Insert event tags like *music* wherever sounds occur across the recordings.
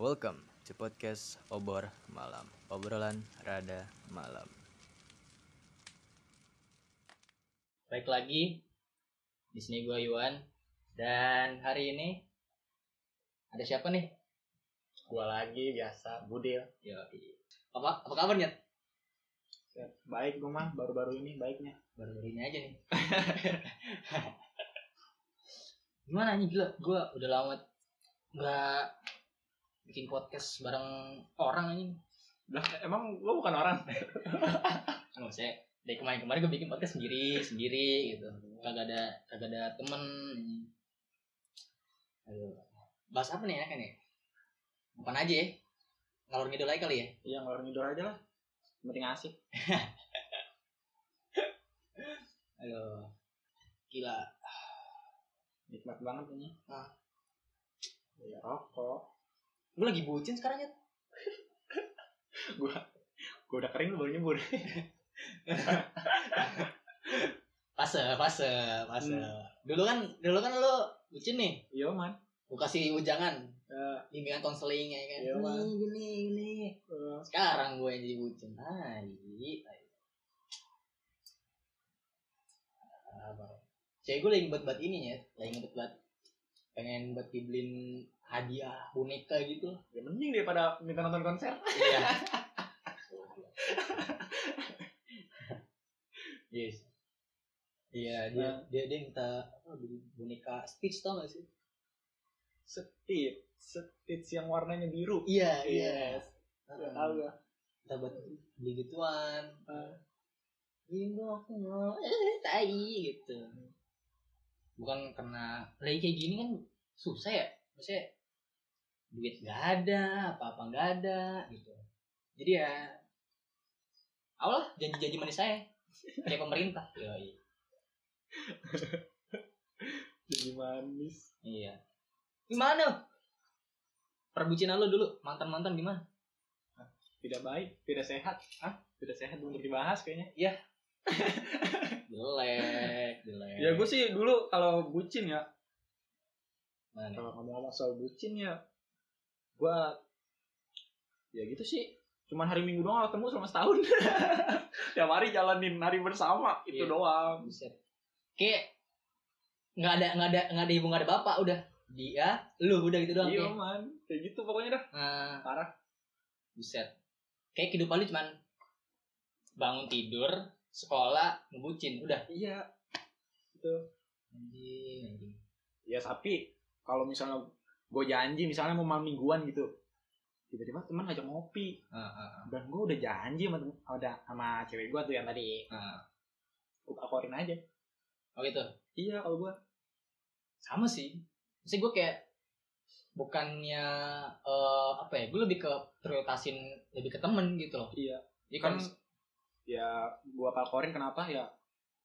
Welcome to podcast Obor Malam. Obrolan rada malam. Baik lagi di sini gue Yuan dan hari ini ada siapa nih? Gua lagi biasa Budil. Yo, apa apa kabarnya? Baik gua mah baru-baru ini baiknya. Baru ini aja nih. *laughs* Gimana nih gila? Gue udah lama nggak bikin podcast bareng orang ini. Lah emang lu bukan orang. *laughs* Nggak saya dari kemarin-kemarin gue bikin podcast sendiri sendiri gitu. Kagak ada kagak ada temen. Aduh. Bahas apa nih enaknya nih? Bukan aja ya? Ngalor ngidul aja kali ya? Iya ngalor ngidul aja lah. Yang Penting asik. *laughs* Aduh. Gila. Nikmat banget ini. Ah. Ya rokok. Gue lagi bucin sekarang ya. *laughs* Gua gua udah kering lu baru nyebur. *laughs* Fase, fase, fase. Hmm. Dulu kan, dulu kan lo bucin nih. Iya man. Gue kasih ujangan. Eh, Bimbingan konseling ya kan. Iya, Nih, Mas. gini, gini. eh, Sekarang gue yang jadi bucin. Tai. tai. Apa? Cewek gue lagi buat-buat ini ya. Lagi ngebet-buat. Pengen buat dibeliin hadiah boneka gitu. ya mending daripada minta nonton konser. Iya. *laughs* yes. Iya, dia Nah. dia dia minta boneka Stitch tau gak sih? Setit, setit yang warnanya biru. Iya, Yes. Gak tahu gua. Kita buat beli gituan. Ah. Ini aku mau eh tai gitu. Bukan karena lagi kayak gini kan susah ya. Maksudnya duit gak ada, apa-apa gak ada gitu. Jadi ya Allah janji-janji manis saya kayak pemerintah. Yoi. *laughs* Jadi manis. Iya. Gimana? Perbucinan lo dulu, mantan-mantan gimana? Tidak baik, tidak sehat. Hah? Tidak sehat belum dibahas kayaknya. *laughs* Jelek, jelek. Ya gue sih dulu kalau bucin ya, kalau ngomong-ngomong soal bucin ya gua ya gitu sih cuman hari minggu doang ketemu selama setahun *laughs* tiap hari jalanin hari bersama itu Iya. doang Buset. Kayak nggak ada nggak ada nggak ada ibu nggak ada bapak udah dia lu udah gitu doang iya kayak. man kayak gitu pokoknya dah Nah, parah buset. Kayak kehidupan lu cuman bangun tidur, sekolah, ngebucin, udah. iya itu Anjing, anjing. ya tapi kalau misalnya gue janji misalnya mau malam mingguan gitu tiba-tiba teman ngajak ngopi Ah, ah, ah. dan gue udah janji sama udah sama cewek gue tuh yang tadi Ah. gue akorin aja Oh gitu. iya kalau gue Sama sih. Maksudnya gue kayak bukannya eh apa ya? Gue lebih ke prioritasin lebih ke temen gitu loh. iya Jadi kan ya gua palkorin kenapa ya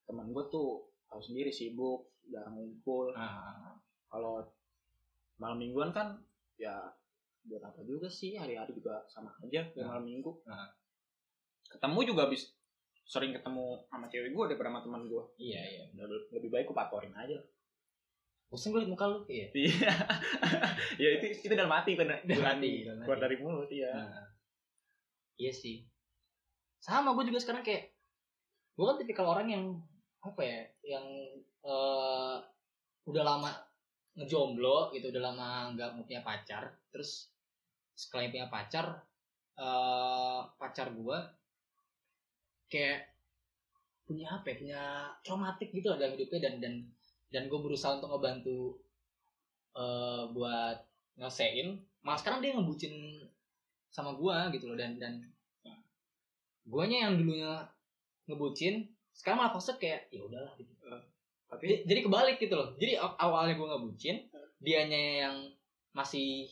teman gua tuh tahu sendiri sibuk jarang ngumpul ah, kalau malam mingguan kan ya buat apa juga sih hari-hari juga sama aja kayak Nah. malam minggu Nah. ketemu juga habis sering ketemu sama cewek gua daripada sama teman gua iya iya. lebih, lebih baik gua palkorin aja. Bosan gue liat muka lu. Iya. iya *laughs* ya itu itu dalam hati kan Dalam hati, keluar dari mulut ya Nah, iya sih. Sama gue juga sekarang kayak gue kan tipikal orang yang apa ya, yang eh udah lama ngejomblo gitu, udah lama nggak punya pacar. Terus sekali punya pacar, eh pacar gue kayak punya apa ya, punya traumatik gitu lah dalam hidupnya dan dan dan gue berusaha untuk ngebantu eh buat ngelesain malah sekarang dia ngebucin sama gua gitu loh dan dan guanya yang dulunya ngebucin sekarang malah fase kayak ya udahlah gitu. Tapi Jadi, kebalik gitu loh. Jadi aw- awalnya gua ngebucin, dianya yang masih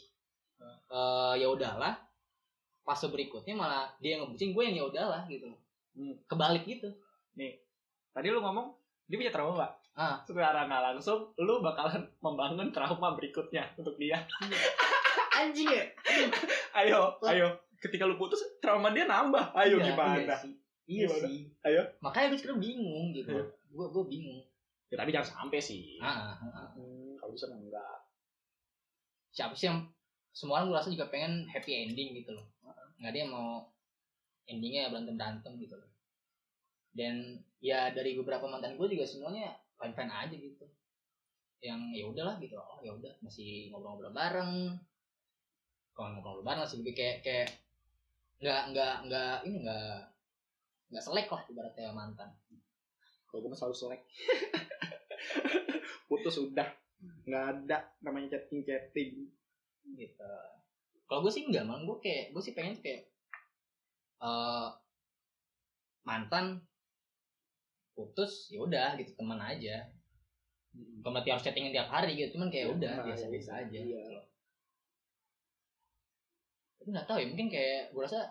eh ya udahlah. Fase berikutnya malah dia yang ngebucin, gue yang ya udahlah gitu loh. Hmm. Kebalik gitu. tadi lu ngomong dia punya trauma gak? Ah. secara nggak langsung lu bakalan *laughs* membangun trauma berikutnya untuk dia *laughs* Anjing ya. ayo ayo ketika lu putus trauma dia nambah ayo Iya, gimana Iya sih. Iya Gimana? sih. Ayo. Makanya gue sekarang bingung gitu. Iya. Gue gue bingung. Ya tapi jangan sampai sih. Ah, ah, ah. Hmm, kalau bisa enggak. Siapa sih yang semua orang gue rasa juga pengen happy ending gitu loh. Nggak ada yang mau endingnya berantem berantem gitu loh. Dan ya dari beberapa mantan gue juga semuanya fine fine aja gitu. Yang ya udahlah gitu. Oh ya udah masih ngobrol-ngobrol bareng. Kalau ngobrol bareng masih lebih kayak kayak nggak nggak nggak ini nggak nggak selek lah ibaratnya mantan kalau gue mah selalu selek. *laughs* Putus udah. Nggak ada namanya chatting chatting. Gitu. Kalau gue sih enggak malah gue kayak gue sih pengen kayak eh mantan putus ya udah gitu. Teman aja. Bukan berarti harus chattingan tiap hari gitu. Cuman kayak Ya, udah nah, biasa biasa aja iya. gitu tapi nggak tahu ya mungkin kayak gue rasa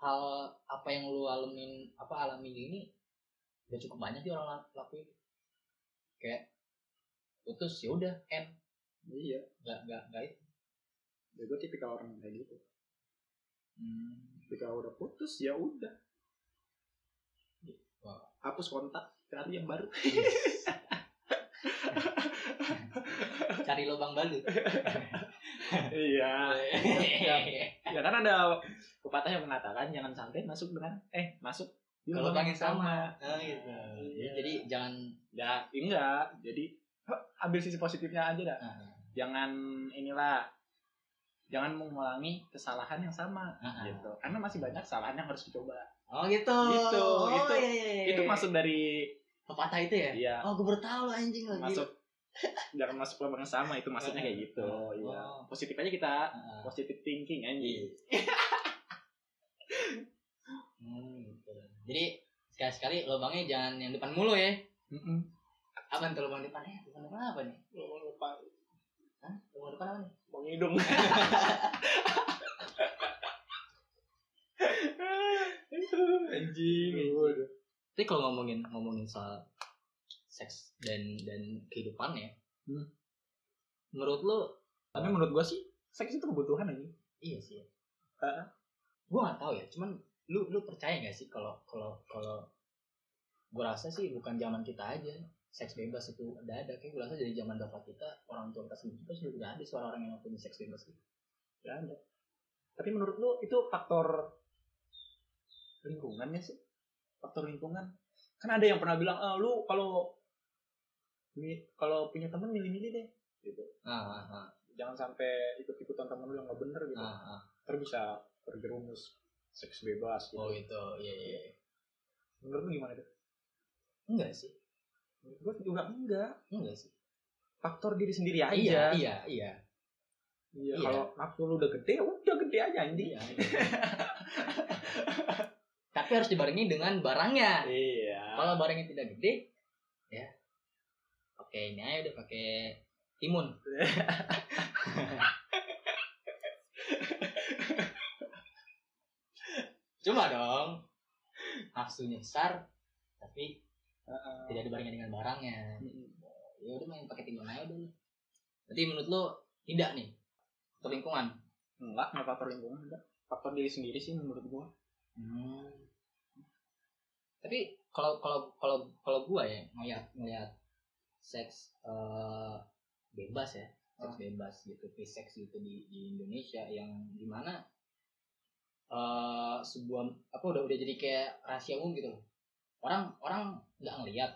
hal apa yang lu alamin apa alami ini udah cukup banyak sih orang lak- lakuin. Kayak putus ya udah end. Iya. Nggak nggak nggak itu. Ya gue tipikal orang kayak gitu. Hmm. ketika udah putus ya udah. Wah. hapus kontak cari yang baru. *laughs* Cari lubang balut iya. *laughs* Ya kan ada pepatah yang mengatakan jangan sampai masuk dengan eh masuk di kalau pengen sama. sama. Ah, gitu. Iya. jadi jangan ya enggak. Jadi huh, ambil sisi positifnya aja dah. Ah, jangan inilah. Jangan mengulangi kesalahan yang sama ah, ah. gitu. Karena masih banyak kesalahan yang harus dicoba. Oh gitu. Gitu, oh, itu- iya, iya, iya. itu masuk dari pepatah itu ya? Iya. oh gue baru tahu anjing lagi. Masuk. Jangan masuk lubang yang sama itu maksudnya kayak gitu. Oh. iya. Positif aja kita. Positive thinking anjing. *laughs* Hmm. Jadi sekali sekali lubangnya jangan yang depan mulu ya Mm-mm. apa tuh lubang depan ya lubang depan apa nih Lubang depan Hah? lubang depan apa nih lubang hidung *laughs* anjing tapi kalau ngomongin ngomongin soal seks dan dan kehidupannya Hmm. menurut lu tapi menurut gua sih seks itu kebutuhan aja iya sih ya. Heeh. gue gak tahu ya cuman lu lu percaya gak sih kalau kalau kalau gue rasa sih bukan zaman kita aja. Seks bebas itu udah ada. Kayak gue rasa dari zaman bapak kita orang tua kita sendiri juga sudah ada suara orang yang punya seks bebas gitu ya ada. Tapi menurut lu itu faktor lingkungannya sih? Faktor lingkungan? Kan ada yang pernah bilang ah lu kalau kalau punya temen milih-milih deh gitu. Ah ah jangan sampai ikut-ikutan temen lu yang nggak bener gitu. Ah, ah. ntar bisa terjerumus seks bebas gitu. Oh itu iya iya iya. menurut lu gimana tuh enggak sih. Gua juga enggak. Enggak sih. Faktor diri sendiri aja. Iya iya iya. Iya, Iya. kalau nafsu lu udah gede udah gede aja anjing. Iya, iya. *laughs* tapi harus dibarengi dengan barangnya. Iya. Kalau barangnya tidak gede ya pakai ini aja udah pakai timun *laughs* coba dong. Nafsunya besar tapi Heeh. tidak dibarengi dengan barangnya. Mm-mm. ya udah main pakai timun aja dulu. Berarti menurut lo tidak nih untuk lingkungan? Enggak enggak faktor lingkungan enggak. Faktor diri sendiri sih menurut gua. Hmm. Tapi kalau kalau kalau kalau gua ya ngeliat ngeliat seks eh, bebas ya, seks bebas gitu, free sex gitu di di Indonesia yang di mana eh sebuah apa udah udah jadi kayak rahasia umum gitu. Loh. Orang orang nggak ngeliat,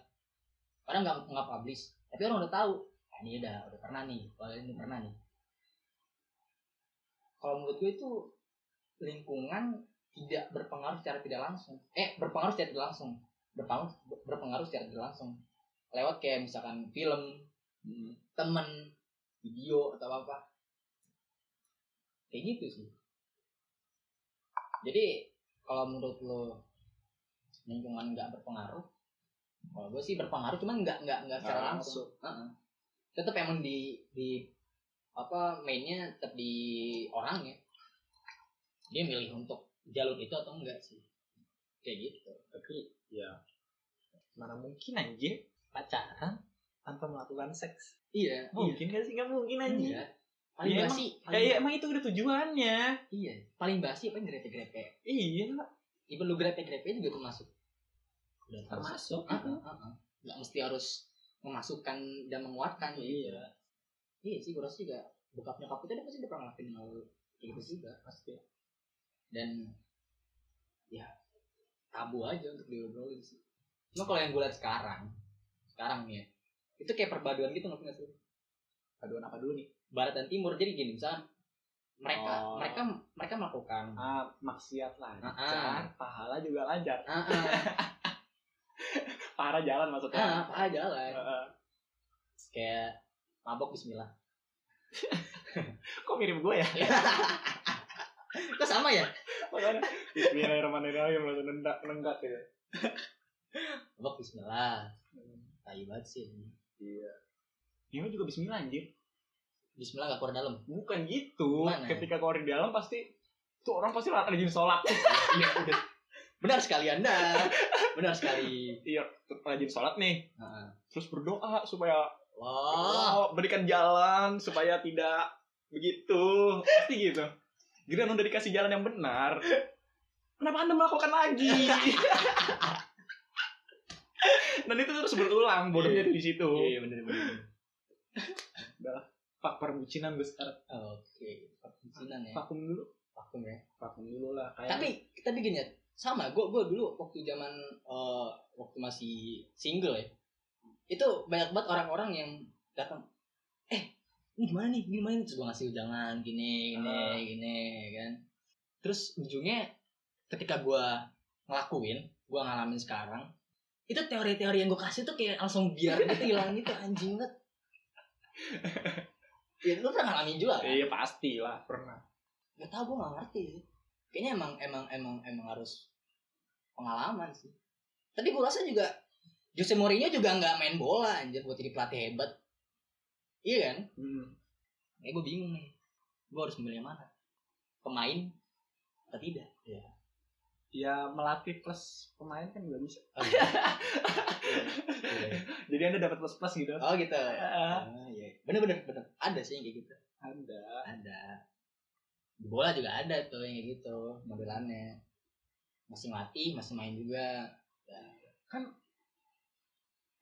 orang nggak nggak publish, tapi orang udah tahu. Ah, ini udah udah pernah nih, kalau ini pernah nih. Kalau menurut gue itu lingkungan tidak berpengaruh secara tidak langsung. Eh berpengaruh secara tidak langsung. Berpengaruh berpengaruh secara tidak langsung. Lewat kayak misalkan film temen video atau apa kayak gitu sih jadi kalau menurut lo lingkungan nggak berpengaruh kalau gue sih berpengaruh cuman nggak nggak nggak secara langsung. Heeh. tetap emang di di apa mainnya tetap di orangnya dia milih untuk jalur itu atau enggak sih? Kayak gitu. Tapi ya. Mana mungkin anjir pacaran tanpa melakukan seks. Iya mungkin gak sih? Nggak mungkin iya anjir iya paling Ya, basi ya, paling, ya, emang itu udah tujuannya. Iya paling basi apa yang grepe-grepe iya. Even lu grepe-grepe juga termasuk. Udah termasuk. Ah, ah, ah, ah. nggak mesti harus memasukkan dan menguatkan gitu iya. Iya sih gue rasa juga bokap nyokap kita dia pasti udah pernah ngelakuin hal kayak gitu juga. Pasti. Dan ya tabu aja untuk diobrolin sih. Cuma kalau yang gue lihat sekarang sekarang nih ya itu kayak perpaduan gitu nggak sih Aduan apa dulu nih? Barat dan timur jadi gini misalnya mereka Oh. mereka mereka melakukan Ah, maksiat lancar, Ah, pahala juga lancar. ah ah *laughs* Pahala jalan maksudnya. ah apa jalan Heeh. kayak mabok Bismillah *laughs* Kok mirip gue ya? *laughs* kok sama ya Bismillahirrahmanirrahim langsung nendak nenggak gitu. mabok Bismillah tai banget sih Iya. Ini juga bismillah anjir. Bismillah gak keluar dalam Bukan gitu. Gimana? Ketika kau di dalam pasti tuh orang pasti rajin sholat. *laughs* iya udah benar sekali anda benar sekali iya, rajin sholat nih. Terus berdoa supaya wah oh, berikan jalan supaya tidak begitu. Pasti gitu. Giliran udah dikasih jalan yang benar. Kenapa anda melakukan lagi? *laughs* Dan itu terus berulang bodohnya di situ. iya benar benar Pak perbucinan gue sekarang. oke perbucinan ya Vakum dulu. vakum ya Vakum dulu lah. Kayak tapi tapi gini ya sama gue gue dulu waktu zaman eh, waktu masih single ya itu banyak banget orang-orang yang datang eh ini gimana nih gimana nih terus gue ngasih ujangan gini gini Ah. gini kan terus ujungnya ketika gue ngelakuin gue ngalamin sekarang itu teori-teori yang gue kasih tuh kayak langsung biar gitu *laughs* hilang gitu anjing banget ya lu pernah ngalamin juga kan? Iya pasti lah pernah. Gak tau gue gak ngerti sih. Kayaknya emang emang emang emang harus pengalaman sih. Tapi gue rasa juga Jose Mourinho juga nggak main bola anjir buat jadi pelatih hebat. Iya kan? Hmm. Kayak gue bingung nih. Gue harus memilih yang mana? Pemain atau tidak? Iya. Ya melatih plus pemain kan juga bisa. Oh, *laughs* iya. Iya. Jadi anda dapat plus plus gitu. Oh gitu. Oh, iya. Bener bener bener. Ada sih yang kayak gitu. Ada. Ada. Di bola juga ada tuh yang kayak gitu modelannya. Masih ngelatih, masih main juga.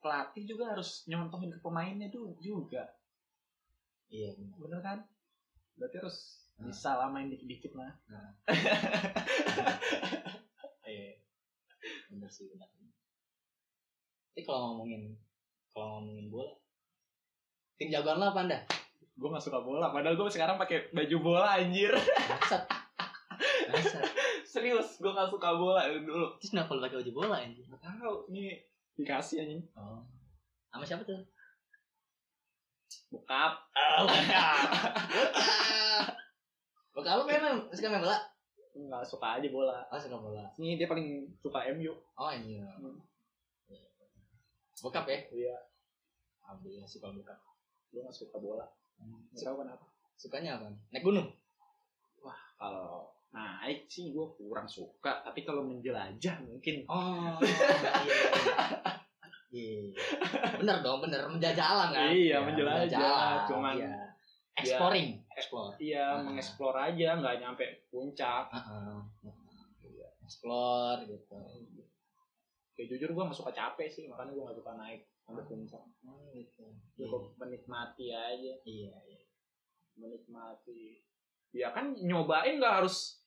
Pelatih juga harus nyontohin ke pemainnya tuh juga. Iya bener. Bener kan? Berarti harus bisa lah main dikit-dikit lah. *laughs* Iya. Bener sih bener. Tapi kalau ngomongin kalau ngomongin bola, tim jagoan lo apa anda? Gue gak suka bola. Padahal gue sekarang pakai baju bola anjir. Bangsat. Bangsat. Serius, gue gak suka bola dulu. Terus kenapa lo pakai baju bola anjing? Gak tahu ini dikasih anjing. Oh. Sama siapa tuh? Bokap. Oh, bokap. Bokap. Bokap lo memang suka main bola? Gak suka aja bola. Oh, suka bola. Ini dia paling suka MU. Oh, iya. Hmm. Bokap ya? Iya. Alhamdulillah suka bokap. Gue gak suka bola. Gak tau kenapa. Sukanya apa? Naik gunung? Kalau naik sih gue kurang suka. Tapi kalau menjelajah mungkin. Oh, iya. Iya. Bener dong, bener menjajah alam kan? Iya, Ya, menjelajah. alam, Cuman- iya. exploring, explore. Iya, Ah. mengeksplor aja. Gak nyampe puncak. Heeh. Explore gitu. Kayak jujur gue gak suka capek sih. Makanya gue gak suka naik sampai puncak. Oh, gitu. Cukup menikmati aja. Iya, iya. Menikmati. Ya kan nyobain gak harus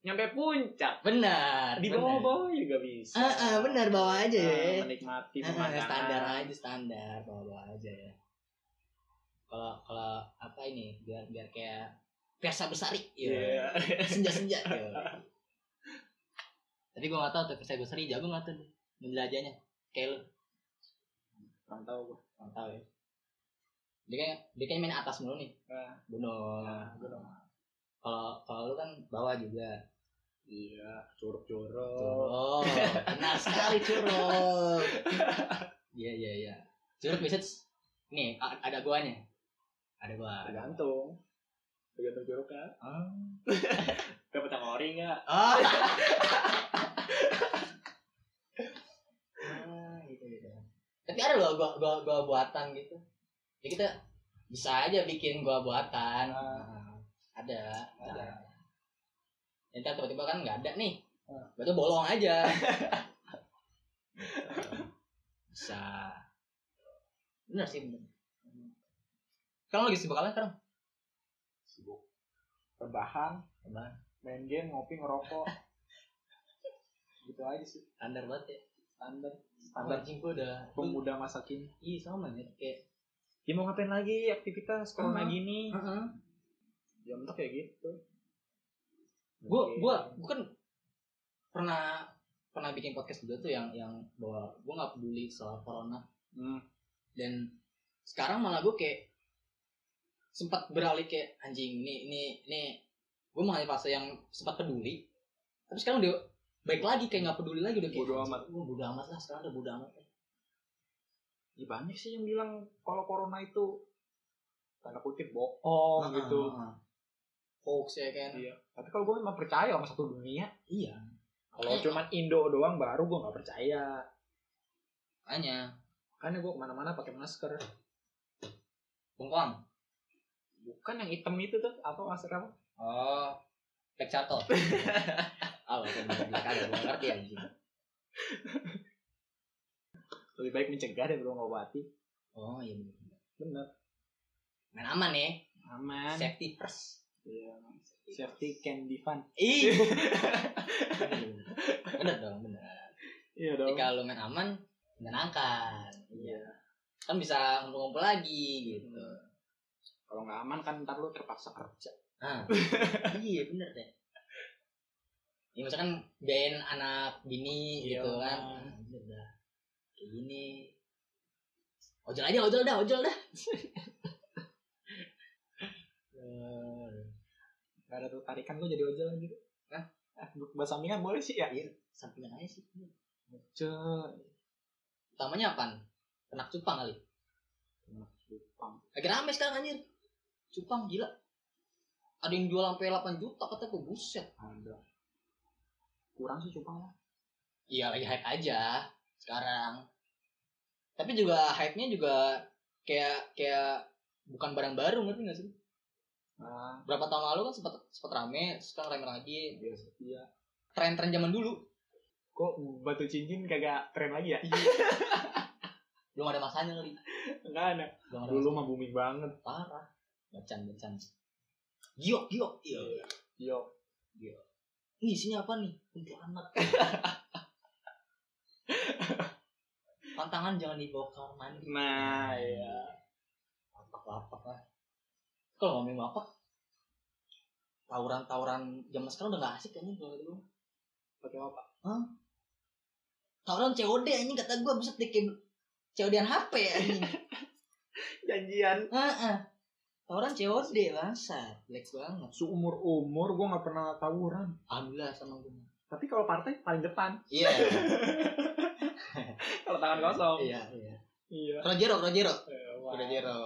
nyampe puncak. Benar. Di bawah-bawah juga bisa. Ah, ah, benar bawa aja ya. menikmati Ah, ah, pemandangan. standar aja standar bawa bawa aja ya. Kalau kalau apa ini biar biar kayak Versa Besari, Iya. senja senja. Tapi gue gak tau tuh Versa Besari jago gak tuh menjelajahnya. Kayak lu, Kurang tahu gue. gak tau ya. Dia kayak dia kayak main atas mulu nih, Nah, gunung. nah, gue dong. Kalau kalau lu kan bawah juga. Iya, curug-curug. Curug, benar sekali curug. *laughs* Iya iya iya. Curug bisa nih ada guanya. Ada gua. Tergantung. Tergantung kan. Oh. *laughs* Dapat yang ori nggak? Ah. Ah, gitu gitu. Tapi ada loh gua gua gua buatan gitu. Ya kita bisa aja bikin gua buatan. Ah. Ada, Ada. ada. Nanti tiba-tiba kan nggak ada nih. Ah. Berarti bolong aja. *laughs* Bisa. Bener sih bener. Sekarang lagi sibuk apa sekarang? rebahan Rebahan. main game ngopi ngerokok. *laughs* Gitu aja sih. Standar banget ya? Standar. Standar. anjing gue udah pemuda masa kini. Iya sama nih kayak ya mau ngapain lagi aktivitas corona Heeh. gini? Heeh. ya mentok kayak gitu. Gue gue gue kan pernah pernah bikin podcast juga tuh yang yang bahwa gue nggak peduli soal corona. Hmm. dan sekarang malah gue kayak sempat beralih kayak anjing ini ini ini gue mengalami fase yang sempat peduli. Tapi sekarang udah baik lagi kayak nggak peduli lagi udah kayak Bodo amat. gue bodo amat lah sekarang udah bodo amat lah. ya banyak sih yang bilang kalau corona itu tanda kutip bohong Ah, gitu. ah, ah. hoax ya kan? Iya. Tapi kalau gue memang percaya sama satu dunia iya. kalau Eh. cuman Indo doang baru gue nggak percaya. Hanya makanya gue ke mana-mana pakai masker. Bengkoang bukan yang hitam itu tuh apa masker apa oh Charcoal *laughs* oh kan black ada gue ngerti anjing. Lebih baik mencegah daripada mengobati. Oh iya bener. Bener. Main aman ya? Aman. Safety first. Iya, safety can be fun. Ih. *laughs* Bener dong bener. Iya Jadi kalau main aman menyenangkan iya. Kan bisa ngumpul-ngumpul lagi gitu kalau nggak aman kan ntar lu terpaksa kerja. Ah. *laughs* Iya bener deh. Ya misalkan biayain anak bini Iya, gitu kan. Bang. Ah, bener dah. kayak gini. Ojol aja ojol dah ojol dah. Nggak ada tuh tarikan lu jadi ojol gitu Hah? ah, bahasa sampingan boleh sih ya? Iya. sampingan aja sih. Ojol. Utamanya apa penak cupang kali? Jepang lagi rame sekarang anjir cupang gila. Ada yang jual sampai 8 juta kata gue buset. Ada. Kurang sih cupang lah iya lagi hype aja sekarang. Tapi juga hype-nya juga kayak kayak bukan barang baru ngerti gak sih? Nah berapa tahun lalu kan sempat sempat rame sekarang rame lagi. Biasa iya. Tren-tren zaman dulu. Kok batu cincin kagak tren lagi ya? *laughs* Belum ada masanya kali. Enggak ada. Dulu mah booming banget. Parah bacan bacan giok giok iya yo ini isinya apa nih? Untuk anak. *laughs* Tantangan jangan dibawa kamar mandi. Nah iya. Lapak-lapak lah. Kalau ngomongin lapak tawuran-tawuran zaman sekarang udah gak asik kayaknya kalau dulu? Pakai apa? Tawuran COD anjing kata gue bisa bikin COD-an HP anjing. *laughs* Janjian. Heeh. Tawuran COD bangsat Lex banget. Seumur umur gue nggak pernah tawuran. Alhamdulillah sama gue tapi kalau partai paling depan. Iya. *laughs* Kalau tangan kosong. Iya iya. Iya. Rojero Rojero Wah, Rojero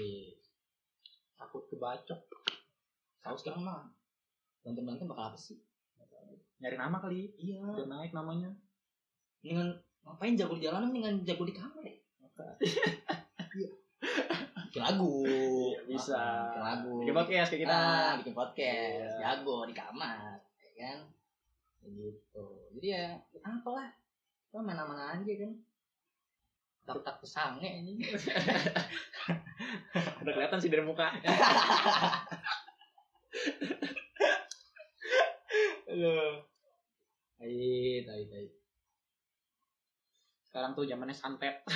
iya. Takut kebacok. Tahu sekarang mah berantem bakal apa sih? Nyari nama kali. Iya. Udah naik namanya. Dengan ngapain jago di jalanan dengan jago di kamar ya *laughs* bikin lagu Iya, bisa. bikin lagu bikin podcast kayak kita. Ah, bikin podcast. Iya. jago di kamar ya kan? Gitu. Jadi ya apalah. Lo main aman aja kan? Tak tak pesange ini. *laughs* Udah kelihatan sih dari muka. Tai tai tai sekarang tuh zamannya santet. *laughs*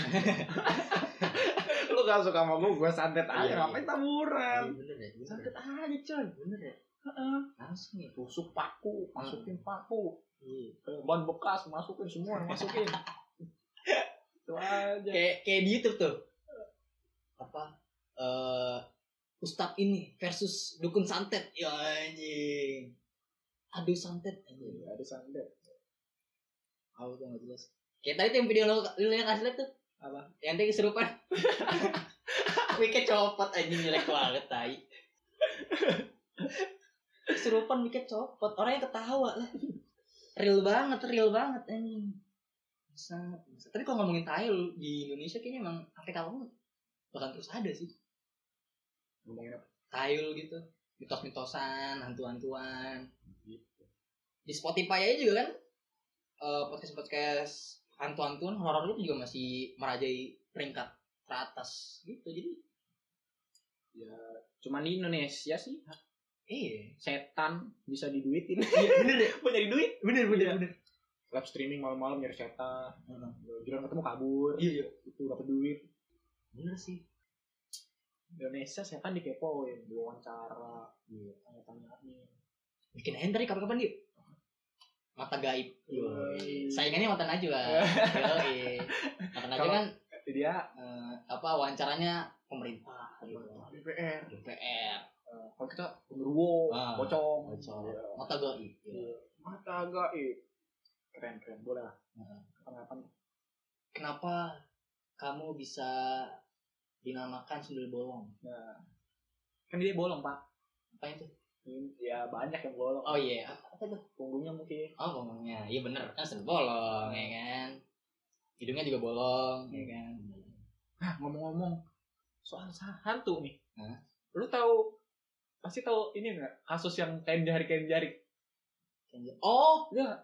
Lu gak suka sama gue gue santet aja. Iya, ngapain iya. taburan bener ya bener. Santet ya. aja coy. Bener ya? Heeh. langsung ya? Tusuk paku masukin paku. Iya. Ban bekas masukin semua masukin. *laughs* Itu aja. Kayak kayak di YouTube tuh. Apa? Eh Ustadz ini versus dukun santet. Ya anjing. Aduh santet anjing. Ada santet. Aku tuh gak jelas. Kayak tadi tuh yang video lo, lo yang liat tuh. Apa? Yang tadi keserupan. *laughs* Wicket copot anjing jelek banget tai. Keserupan wicket copot. Orangnya ketawa lah. Real banget, real banget anjing. Sangat. Tapi kalau ngomongin tai lu, di Indonesia kayaknya emang sampai kapan bahkan terus ada sih. ngomongin apa Tayul gitu. Mitos-mitosan, hantu-hantuan. gitu di Spotify aja juga kan eh, podcast-podcast hantu-hantuan horor itu juga masih merajai peringkat teratas gitu jadi Cuman di Indonesia sih Iya. setan bisa diduitin. Iya bener ya. *laughs* Mau nyari duit? Bener bener Iya. bener. Live streaming malam-malam nyari setan. Giliran ketemu kabur. Iya. Itu dapat duit. Bener sih. Indonesia setan dikepoin, diwawancara, iya, tanya-tanyain. Bikin Hendrik kapan-kapan yuk. Mata gaib. Yoi. Saingannya mata Najwa. *laughs* Yoi. Mata Najwa kan Dia eh, apa wawancaranya pemerintah. DPR. DPR. Eh, Kalau kita genderuwo, Ah, pocong, pocong. Iya. Mata gaib. Iya. mata gaib. Keren keren, boleh lah. Kapan-kapan. Kenapa kamu bisa dinamakan sundel bolong? Nah, kan dia bolong pak. Apa itu? Ya banyak yang bolong. Oh iya, apa tuh? punggungnya mungkin. Oh ngomongnya, iya bener kan sundel bolong ya kan. Hidungnya juga bolong ya kan. Nah ngomong-ngomong soal hantu nih. Hah? Lu tahu pasti tahu ini nggak kasus yang kain jari kain jari? Oh, Ya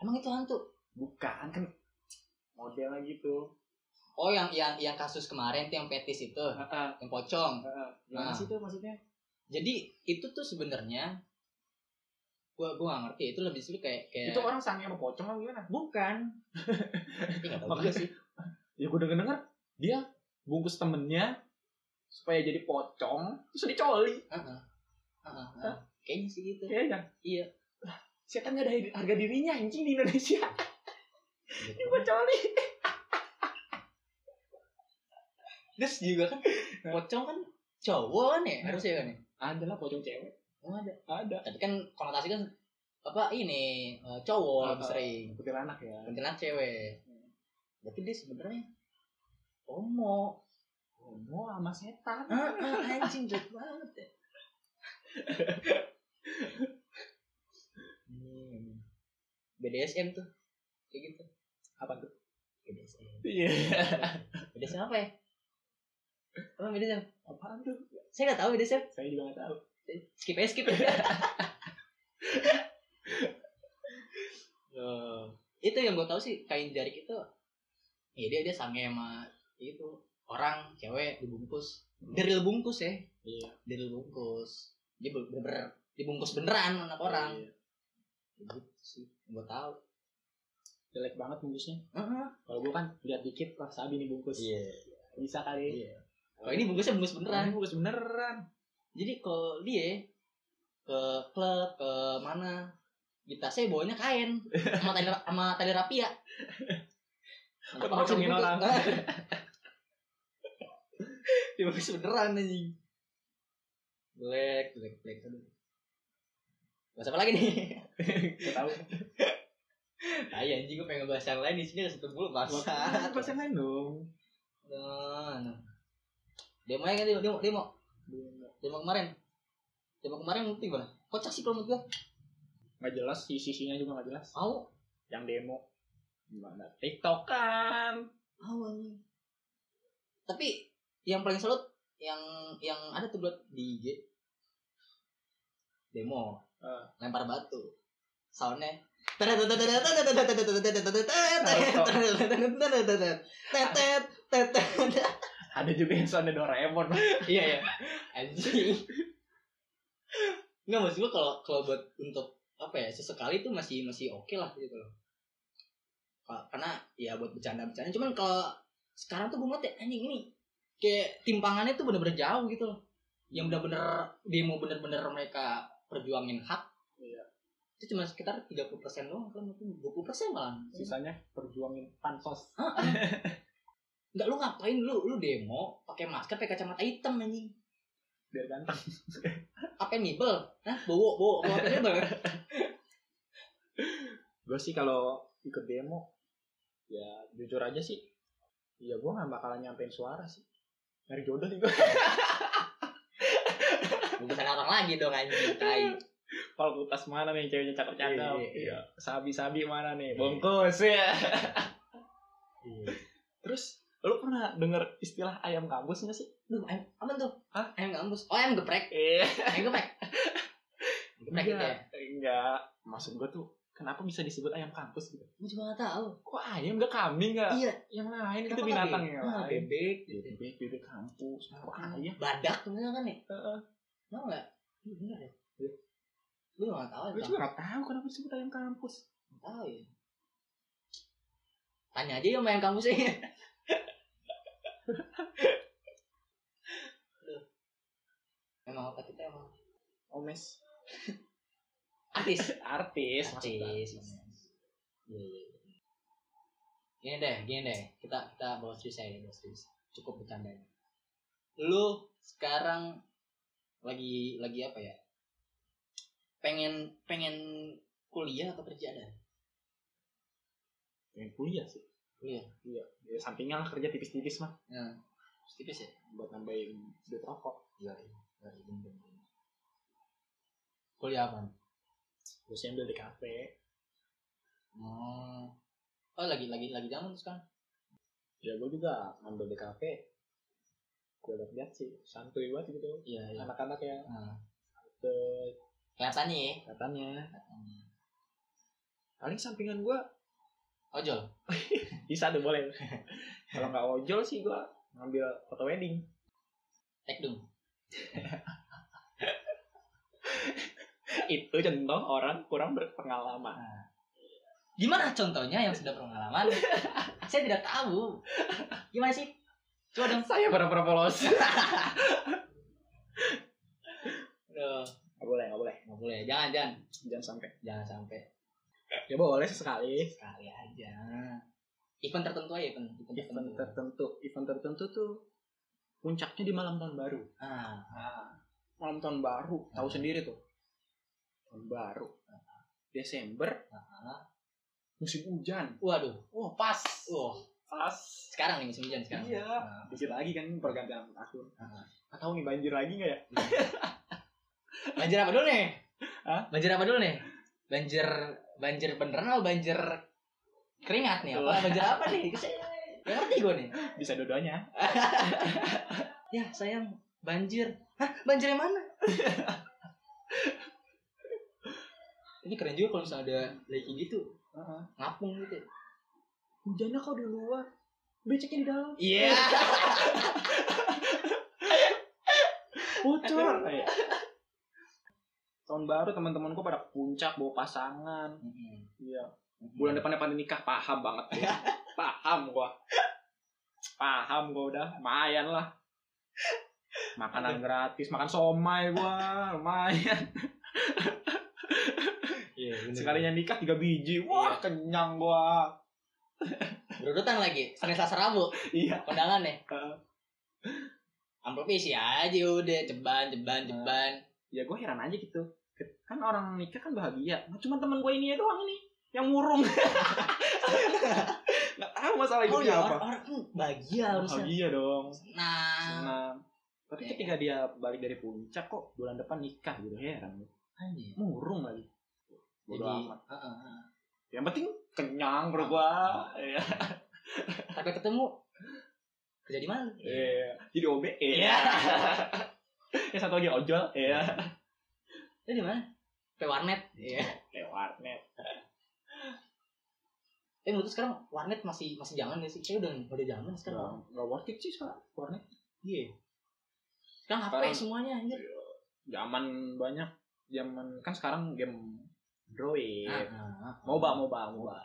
emang itu hantu? bukan kan modelnya gitu. Oh yang yang yang kasus kemarin tuh yang petis itu, Heeh. yang pocong. Gimana Nah. sih itu maksudnya? Jadi itu tuh sebenarnya gua gua gak ngerti itu lebih sulit kayak kayak Itu orang sange sama pocong apa gimana? bukan. Makanya sih. Ya gue denger denger dia bungkus temennya supaya jadi pocong terus dicoli. Heeh. Heeh, heeh. Kayaknya sih gitu. Iya kan? Iya. Setan gak ada harga dirinya anjing di Indonesia. Dicoli. Terus juga kan pocong kan cowok kan ya harusnya kan ya. Ada lah pocong cewek. Oh, ada. Ada. Tapi kan konotasi kan apa ini eh, cowok lebih Ah, ah. sering. Kuntilanak ya. Kuntilanak cewek. Berarti dia sebenarnya homo. Homo sama setan. Ah, ah, anjing jelek banget ya. Hmm. BDSM tuh kayak gitu. Apa tuh? BDSM. Iya. BDSM apa ya? Apa BDSM? Apaan tuh? Saya nggak tahu BDSM. Saya juga gak tahu. Skip aja skip aja. *laughs* Oh, itu yang gue tahu sih kain jarik itu ya dia dia sange sama itu orang cewek dibungkus dari bungkus ya Iya. dari bungkus dia ber- bener dibungkus beneran anak orang Iya. gitu sih gue tahu Jelek banget bungkusnya. Heeh. Kalau gua kan lihat dikit lah sabi nih bungkus. iya Bisa kali. iya kalau ini bungkusnya bungkus Ini beneran bungkus beneran. jadi kalau dia ke klub ke mana di tasnya bawanya kain sama tali sama tali rapia Buat ngocongin orang. *laughs* dibungkus beneran anjing black black black aduh bahas apa lagi nih Gak tahu. *laughs* ayo anjing gue pengen bahas yang lain di sini satu mulu bahasa Bahas yang lain dong. nah, nah. Demo aja kan demo demo demo. Demo. Kemarin. Demo kemarin itu gimana? Kocak sih kalau menurut gue Gak jelas, sisi-sisinya juga gak jelas. mau? Yang demo. Gimana? TikTok kan. mau anjing tapi yang paling salut yang yang ada tuh buat di IG demo. Ah. lempar batu. Soundnya Ada juga yang soalnya Doraemon. *laughs* iya ya *laughs* anjing. Nggak maksud gua kalau kalau buat untuk apa ya sesekali tuh masih masih oke lah gitu loh. Ka- karena ya buat bercanda-bercanda. Cuman kalau sekarang tuh gue ngeliat ya anjing ini kayak timpangannya tuh bener-bener jauh gitu loh. Yang bener-bener demo bener-bener mereka perjuangin hak. Iya. itu cuma sekitar 30% doang kan mungkin 20% malah Sisanya perjuangin pansos. *laughs* Enggak lu ngapain lu lu demo pakai masker pakai kacamata hitam anjing Biar ganteng. apa mibel Hah? bawa bawa bawa apa mibel *laughs* Gue sih kalau ikut demo, ya jujur aja sih. Ya gue gak bakalan nyampein suara sih. Nyari jodoh sih gue. bukan *laughs* orang lagi dong anjing tai Fakultas mana nih ceweknya cakep-cakep? Iya, iya, iya. Iya. Sabi-sabi mana nih? Bungkus ya. Terus lu pernah denger istilah ayam kampus gak sih? Duh, ayam apa tuh? Hah? Ayam gambus. Oh, ayam geprek. Iya. Ayam geprek. *laughs* geprek gitu ya. Enggak. Maksud gue tuh kenapa bisa disebut ayam kampus gitu gue juga gak tahu kok ayam gak kambing gak iya yang lain itu Kenapa binatang nggak yang bebek? Lain bebek bebek bebek kampus kok ayam badak sebenarnya kan ya Heeh. tau nggak iya bener ya gue gak tahu gue ya juga gak tahu kenapa disebut ayam kampus Nggak tahu ya tanya aja ya sama yang kampusnya *laughs* Aduh. emang apa kita emang omes. *laughs* Artis. Artis artis Iya, iya, iya. gini deh gini deh. Kita kita bawa serius aja bawa serius cukup bercanda. Lu sekarang lagi lagi apa ya? Pengen pengen kuliah atau kerja dah pengen kuliah sih kuliah iya. Ya, sampingnya lah kerja tipis-tipis mah. Ya. Tipis ya? Buat nambahin duit rokok. Iya iya. Iya, bener. kuliah apa gue sih ambil di kafe. Oh oh lagi lagi lagi zaman tuh sekarang? Ya gue juga ambil di kafe. Gue lihat sih. Santuy banget gitu. Iya iya. Anak-anak yang nah, ke kelihatannya ya? Katanya Kelihatannya. paling sampingan gue ojol *laughs* bisa tuh boleh kalau nggak ojol sih gue ngambil foto wedding tek dong itu contoh orang kurang berpengalaman Gimana contohnya yang sudah pengalaman? Saya tidak tahu. Gimana sih? Coba dong. saya para-para polos Aduh, nggak boleh nggak boleh nggak boleh. Jangan, jangan. jangan sampai Jangan sampai. Ya boleh sesekali Sekali aja. Event tertentu aja, event. Event, event tertentu. tertentu event tertentu tuh puncaknya di malam tahun baru Ah, malam tahun baru tahu Ah. sendiri tuh tahun baru Desember ah. musim hujan Waduh. wah pas Wah, pas sekarang nih musim hujan sekarang. Iya. Ah, dikit lagi kan pergantian tahun ah. tahu nih banjir lagi nggak ya Banjir apa dulu nih? Hah? Banjir apa dulu nih? Banjir banjir beneran atau banjir keringat nih? Apa banjir apa nih? Saya nggak ngerti gue nih. *laughs* bisa dua-duanya *laughs* Ya sayang banjir. Hah banjir yang mana? *laughs* Ini keren juga kalau misalnya ada lagi gitu ngapung gitu. hujannya kau di luar beceknya di dalam Iya. bocor tahun baru teman-temanku pada puncak bawa pasangan. Iya. Bulan depannya pada nikah paham banget gua. *laughs* paham gua. Paham gua udah lumayan lah. Makanan gratis makan somai gua lumayan. Iya. sekalinya nikah tiga biji wah kenyang gua. Berurutan lagi. Senin Selasa Rabu. iya. Kondangan nih. Amplopnya isi aja udah ceban ceban ceban. ya gue heran aja gitu kan orang nikah kan bahagia nah, cuma temen gue ini ya doang ini yang murung *laughs* nggak tahu masalah Oh hidupnya iya, apa orang, orang bahagia harusnya. bahagia dong Nah, senang tapi Iya. ketika dia balik dari puncak kok bulan depan nikah gitu heran anjir. murung lagi Bodo Jadi, amat. Heeh, heeh. yang penting kenyang bro gua Iya. sampai ketemu kerja di mana? Iya. jadi OB Iya. *laughs* yang satu lagi ojol iya Itu di mana? Kayak warnet. Iya. kayak warnet *laughs* Eh menurut sekarang warnet masih masih jangan gak sih? Kayak udah udah zaman sekarang. nggak nggak worth it sih sekarang warnet Iya. Sekarang HP Sekarang- semuanya anjir. zaman banyak zaman kan sekarang game Android Ah, ah, ah. MOBA MOBA MOBA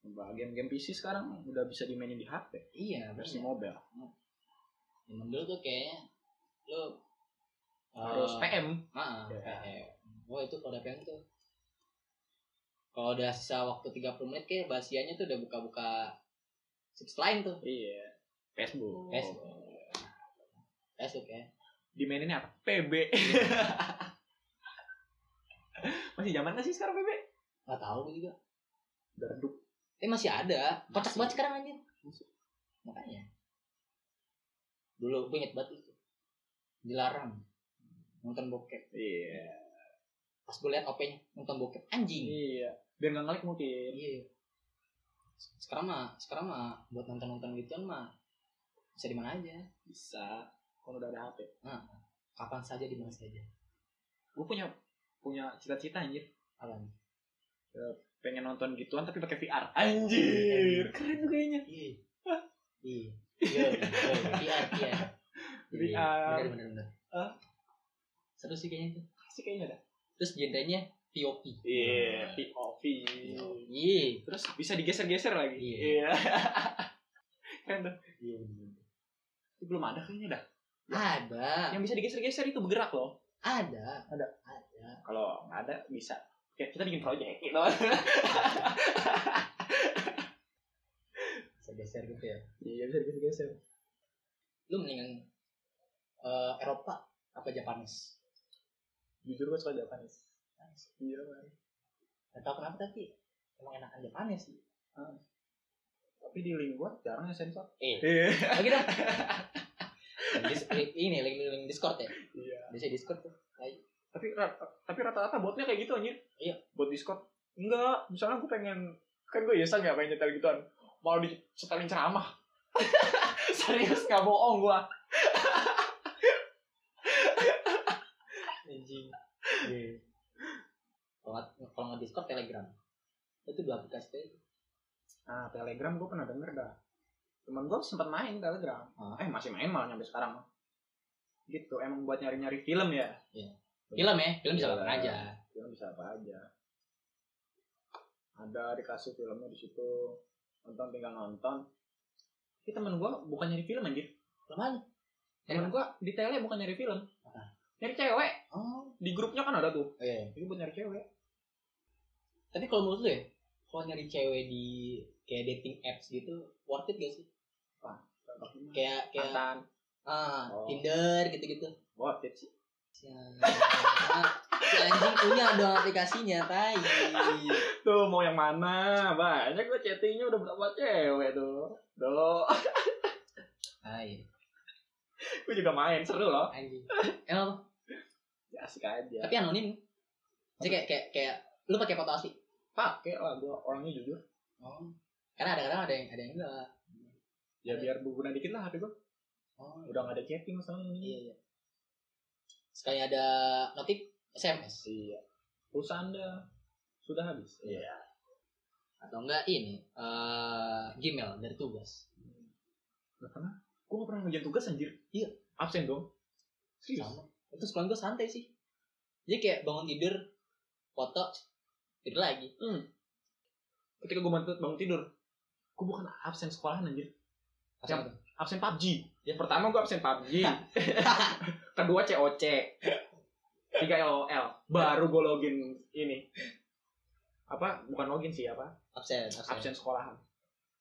MOBA game-game PC sekarang udah bisa dimainin di HP Iya, versi mobile Zaman dulu tuh kayaknya lu harus eh, PM Ah, Ya. PM. Oh itu kalau udah PM tuh. Kalau udah sisa waktu 30 menit kayak basiannya tuh udah buka-buka situs lain tuh. iya Facebook Facebook. Facebook ya. dimaininnya apa PB *laughs* masih zaman gak sih sekarang PB Gak tahu gue juga. redup Eh masih ada. Kocak banget sekarang anjir. Makanya. Dulu gue inget banget itu. Dilarang nonton bokep. iya Pas gue liat OP-nya nonton bokep anjing. iya biar nggak ngalik mungkin Iya. Sekarang mah, sekarang mah buat nonton-nonton gituan mah bisa di mana aja. bisa kalau udah ada HP Kapan saja di mana saja. gue punya punya cita-cita anjir Apa nih? pengen nonton gituan tapi pakai VR. Anjir, keren tuh kayaknya. Iya. Iya. *laughs* VR. Bener bener bener. Seru sih kayaknya itu. Asik kayaknya dah. Terus genrenya POP. Iya, POV. Iya. Terus bisa digeser-geser lagi. Iya. Iya. *laughs* keren tuh. Iya. Itu belum ada kayaknya dah. Ada. Yang bisa digeser-geser itu bergerak loh. Ada. Ada. Ada. Kalau nggak ada bisa. Kayak kita bikin project gitu. *laughs* Bisa geser gitu ya. Iya bisa digeser-geser. Lu mendingan eh, Eropa apa Japanis? Jujur gue suka Japanese. Iya man. Gak tau kenapa tapi emang enakan Japanis sih. Tapi di link gue jarang ya sensor. Eh. Iya. *laughs* Lagi dah. Dis- ini link link Discord ya. Iya. Bisa Discord tuh. Ayo. Tapi tapi rata-rata botnya kayak gitu anjir. Iya. Bot Discord. Enggak, misalnya gue pengen kan gue biasa nggak pengen nyetel gituan. Mau disetelin ceramah. *laughs* Serius nggak bohong gue. Anjing. Iya. Kalau nggak kalau nggak Discord Telegram. Itu dua aplikasi itu. Nah, Telegram gue pernah denger dah. Temen gue sempat main Telegram. Ah. Eh, masih main malah nyampe sekarang. Gitu, emang buat nyari-nyari film ya. Film ya, film bisa Iya. kapan aja. Film bisa apa aja. Ada dikasih filmnya di situ. Nonton tinggal nonton. Tapi temen gue bukan nyari film anjir. Aja. Temen gue di tele bukan nyari film. Nyari cewek. Oh, Di grupnya kan ada tuh. iya. Itu buat nyari cewek. Tapi kalau menurut lu ya, kalau nyari cewek di kayak dating apps gitu, worth it gak sih? Kayak kayak Mantan. ah, Oh. Tinder gitu-gitu. Worth it sih. Si si anjing punya dong aplikasinya, tai. Tuh mau yang mana? Banyak gue chattingnya udah berapa cewek tuh. Tuh. Tai. gue juga main. Seru loh. Anjing. Emang? Ya asik aja. Tapi anonim. Jadi kayak kayak kayak lu pakai foto asli. pakai lah gue orangnya jujur. Oh. Karena ada kadang ada yang ada yang enggak. Ya biar berguna dikit lah HP gue. Oh, Udah gak ada chatting masalahnya ini. Iya, iya. Sekali ada notif SMS Iya. Pulsa anda sudah habis. Iya. atau enggak ini eh Gmail dari tugas. Gak pernah. Gue gak pernah ngerjain tugas anjir. Iya. Absen dong. Serius. Sama. Itu sekolah gue santai sih. Jadi kayak bangun tidur, foto, tidur lagi. Hmm. Ketika gue bangun, bangun tidur, gue bukan absen sekolahan anjir. Asal Yang- Absen PUBG. Yang pertama gue absen PUBG. *laughs* *laughs* Kedua COC. Tiga LOL. Baru gue login ini. Apa? Bukan login sih apa? absen, absen. Absen sekolahan.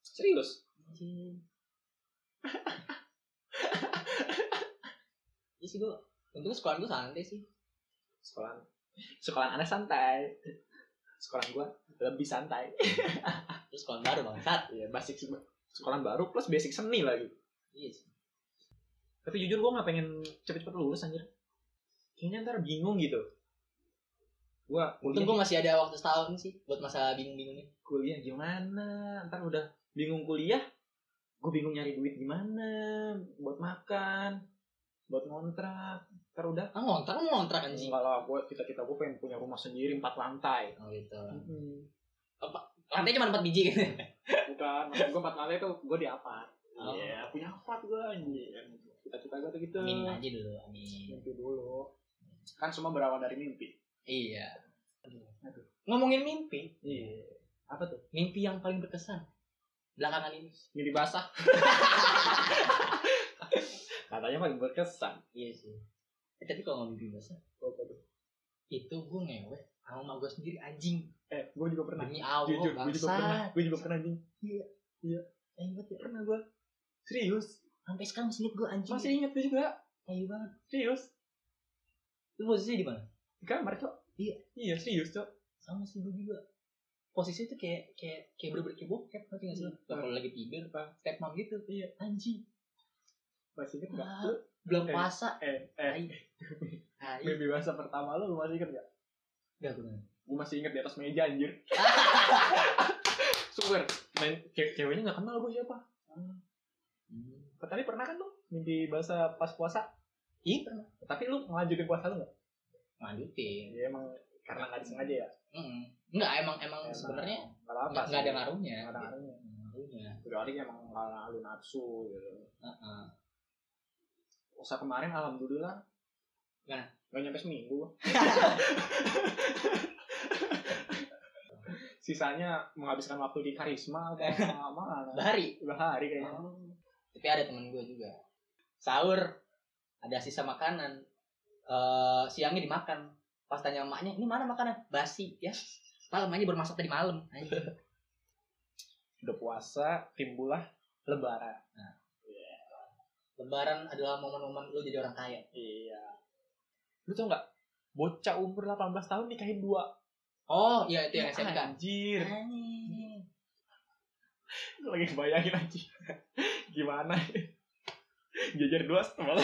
Serius. *laughs* Iya sih gue, untung sekolah gue santai sih. Sekolahan. Sekolahan aneh santai. Sekolahan gue lebih santai. *laughs* Terus sekolah baru bangsat. Iya, basic sekolahan baru plus basic seni lagi. Iya sih. Tapi jujur gue gak pengen cepet-cepet lulus anjir. Kayaknya ntar bingung gitu. Gue Untung gue masih ada waktu setahun sih buat masa bingung-bingungnya. kuliah gimana? Ntar udah bingung kuliah, gue bingung nyari duit gimana buat makan, buat ngontrak. Ntar udah. Ah ngontrak mau ngontrak anjing. Kalau gue cita-cita gue pengen punya rumah sendiri empat lantai. Oh gitu. Hmm. Lantai cuma 4 biji gitu. Bukan, maksud gue empat lantai tuh gue di apart. Oh. Iya, punya apart gue anjir. Cita-cita gue tuh gitu. Amin aja dulu, amin. Mimpi dulu. Kan semua berawal dari mimpi. Iya. Aduh. Ngomongin mimpi, Iya. Apa tuh? mimpi yang paling berkesan belakangan ini. Mimpi basah. *laughs* Katanya paling berkesan. Iya sih. Eh, tapi kalau ngomong mimpi basah, Apa tuh? itu gue ngewe sama emak gue sendiri anjing. Eh, gue juga pernah. Demi Allah, Jujur, gue juga pernah. Gue juga pernah anjing. Eh, inget ya. Pernah gue. Serius. Sampai sekarang masih inget gue anjing. Masih inget gue juga. Ayo banget. Serius. Lu posisinya di mana? Di kamar, Cok. Iya. Iya, serius, Cok. Sama sih gue juga. Posisinya tuh kayak kayak kayak bener-bener kayak bokep ngerti gak sih? Iya. Kalau lagi tidur, step mom gitu. Iya. Anjing. Masih inget gak? Lu, Belum Eh. puasa. eh, eh. Mimpi basah pertama lu, lu masih inget gak? Gak gue Gue masih inget di atas meja, anjir. *laughs* Super. Main, ce- ceweknya gak kenal gue siapa. Hmm. Tadi pernah kan lu? Mimpi basah pas puasa? Iya pernah. Tapi lu ngelanjutin puasa lu gak? lanjutin ya emang karena nggak disengaja ya Mm-mm. Enggak, emang emang Emang sebenarnya nggak ada ngaruhnya nggak ada ngaruhnya kecuali emang karena lu nafsu gitu Heeh. Puasa kemarin alhamdulillah. Gimana? Gak nyampe seminggu. *laughs* Sisanya menghabiskan waktu di karisma mana bahari Udah hari kayaknya. Tapi ada temen gue juga. Sahur ada sisa makanan. Eh siangnya dimakan. Pas tanya emaknya ini mana makanan? Basi ya. Malam aja baru masak tadi malam. Udah puasa timbullah lebaran lebaran adalah momen-momen lu jadi orang kaya. Iya. Lu tau gak Bocah umur 18 tahun nikahin dua. Oh iya itu yang SMK Anjir. *laughs* Gue lagi bayangin anjir *laughs* Gimana? Ya *laughs* Jajar dua setengah.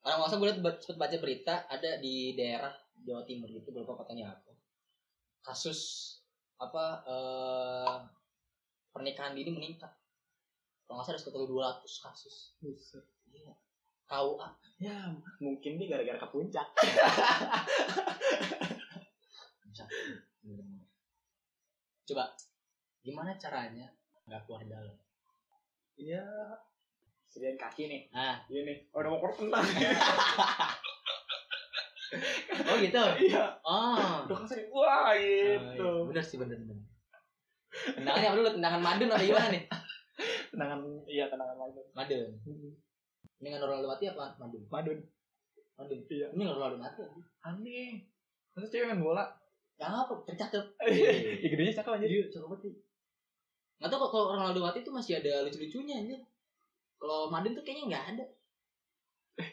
Orang masa gue liat sempet baca berita ada di daerah Jawa Timur gitu berapa kotanya apa. Kasus apa eh pernikahan dini meningkat. Kalau nggak salah sekitar 200 kasus. Buset. Iya. KUA Ya mungkin dia gara-gara ke puncak. *laughs* Coba gimana caranya nggak keluar dalam? Iya. Sediain kaki nih. Ah. Ini Oh udah mau tentang *laughs* oh gitu? Iya. Oh Udah kasih Wah Oh, iya. gitu. Bener sih bener bener. Tendangannya apa dulu tendangan madun atau gimana nih? Tenangan Iya tenangan madun madun ini nggak Ronaldo mati apa madun Madun madun Iya. Ini Ronaldo mati. Aneh. Masa cewek main bola? Ya apa? Tercakep Ya gedenya cakep aja Iya, cakep banget. Nggak tau kok kalau Ronaldo mati tuh masih ada lucu-lucunya anjir. Kalau Madun tuh kayaknya nggak ada.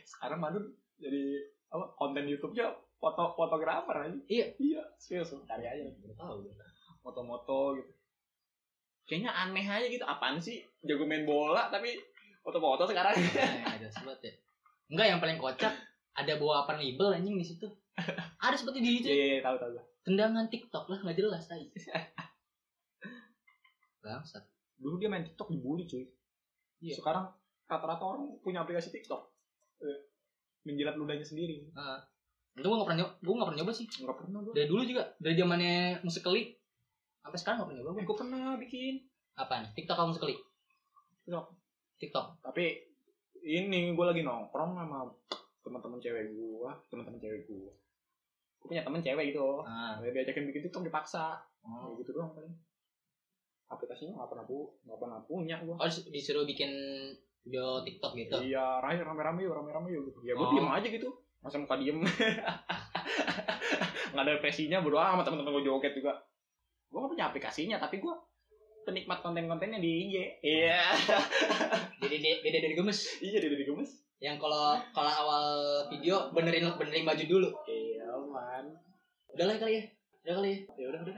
Sekarang Madun Jadi apa konten YouTube-nya foto fotografer aja Iya. Iya Serius Cari aja tahu. Foto-foto gitu Kayaknya aneh aja gitu Apaan sih Jago main bola Tapi foto-foto sekarang Nah, ada sebut ya. Enggak yang paling kocak ada bawa apa label anjing di situ. Ada seperti di itu. Iya iya iya, tahu tahu Tendangan TikTok lah nggak jelas tadi. Bangsat. Dulu dia main TikTok dibully cuy Iya. Sekarang rata-rata orang punya aplikasi TikTok Eh, Menjilat ludahnya sendiri Heeh. Itu gue nggak pernah nyoba, gue nggak pernah nyoba sih. Enggak pernah gue Dari dulu juga, dari zamannya musik keli sampai sekarang nggak pernah nyoba gue. Gue pernah bikin Apaan? TikTok atau musik? TikTok. TikTok. Tapi ini gue lagi nongkrong sama teman-teman cewek gue teman-teman cewek gue gue punya teman cewek gitu Ah. Dia diajakin bikin TikTok dipaksa Oh. Gitu doang paling aplikasinya nggak pernah pu nggak pernah punya gue Oh, dis- disuruh bikin video TikTok gitu. iya rame rame yuk rame rame yuk gitu ya gue Oh. diem aja gitu masa muka diem *laughs* nggak ada presinya bodo amat teman-teman gue joget juga gue gak punya aplikasinya tapi gue penikmat konten-kontennya di IG iya *laughs* dede dede dari gemes. iya dia di gemes Yang kalau kalau awal video benerin benerin baju dulu. iya man Udah lah kali ya. Udah kali ya. ya udah udah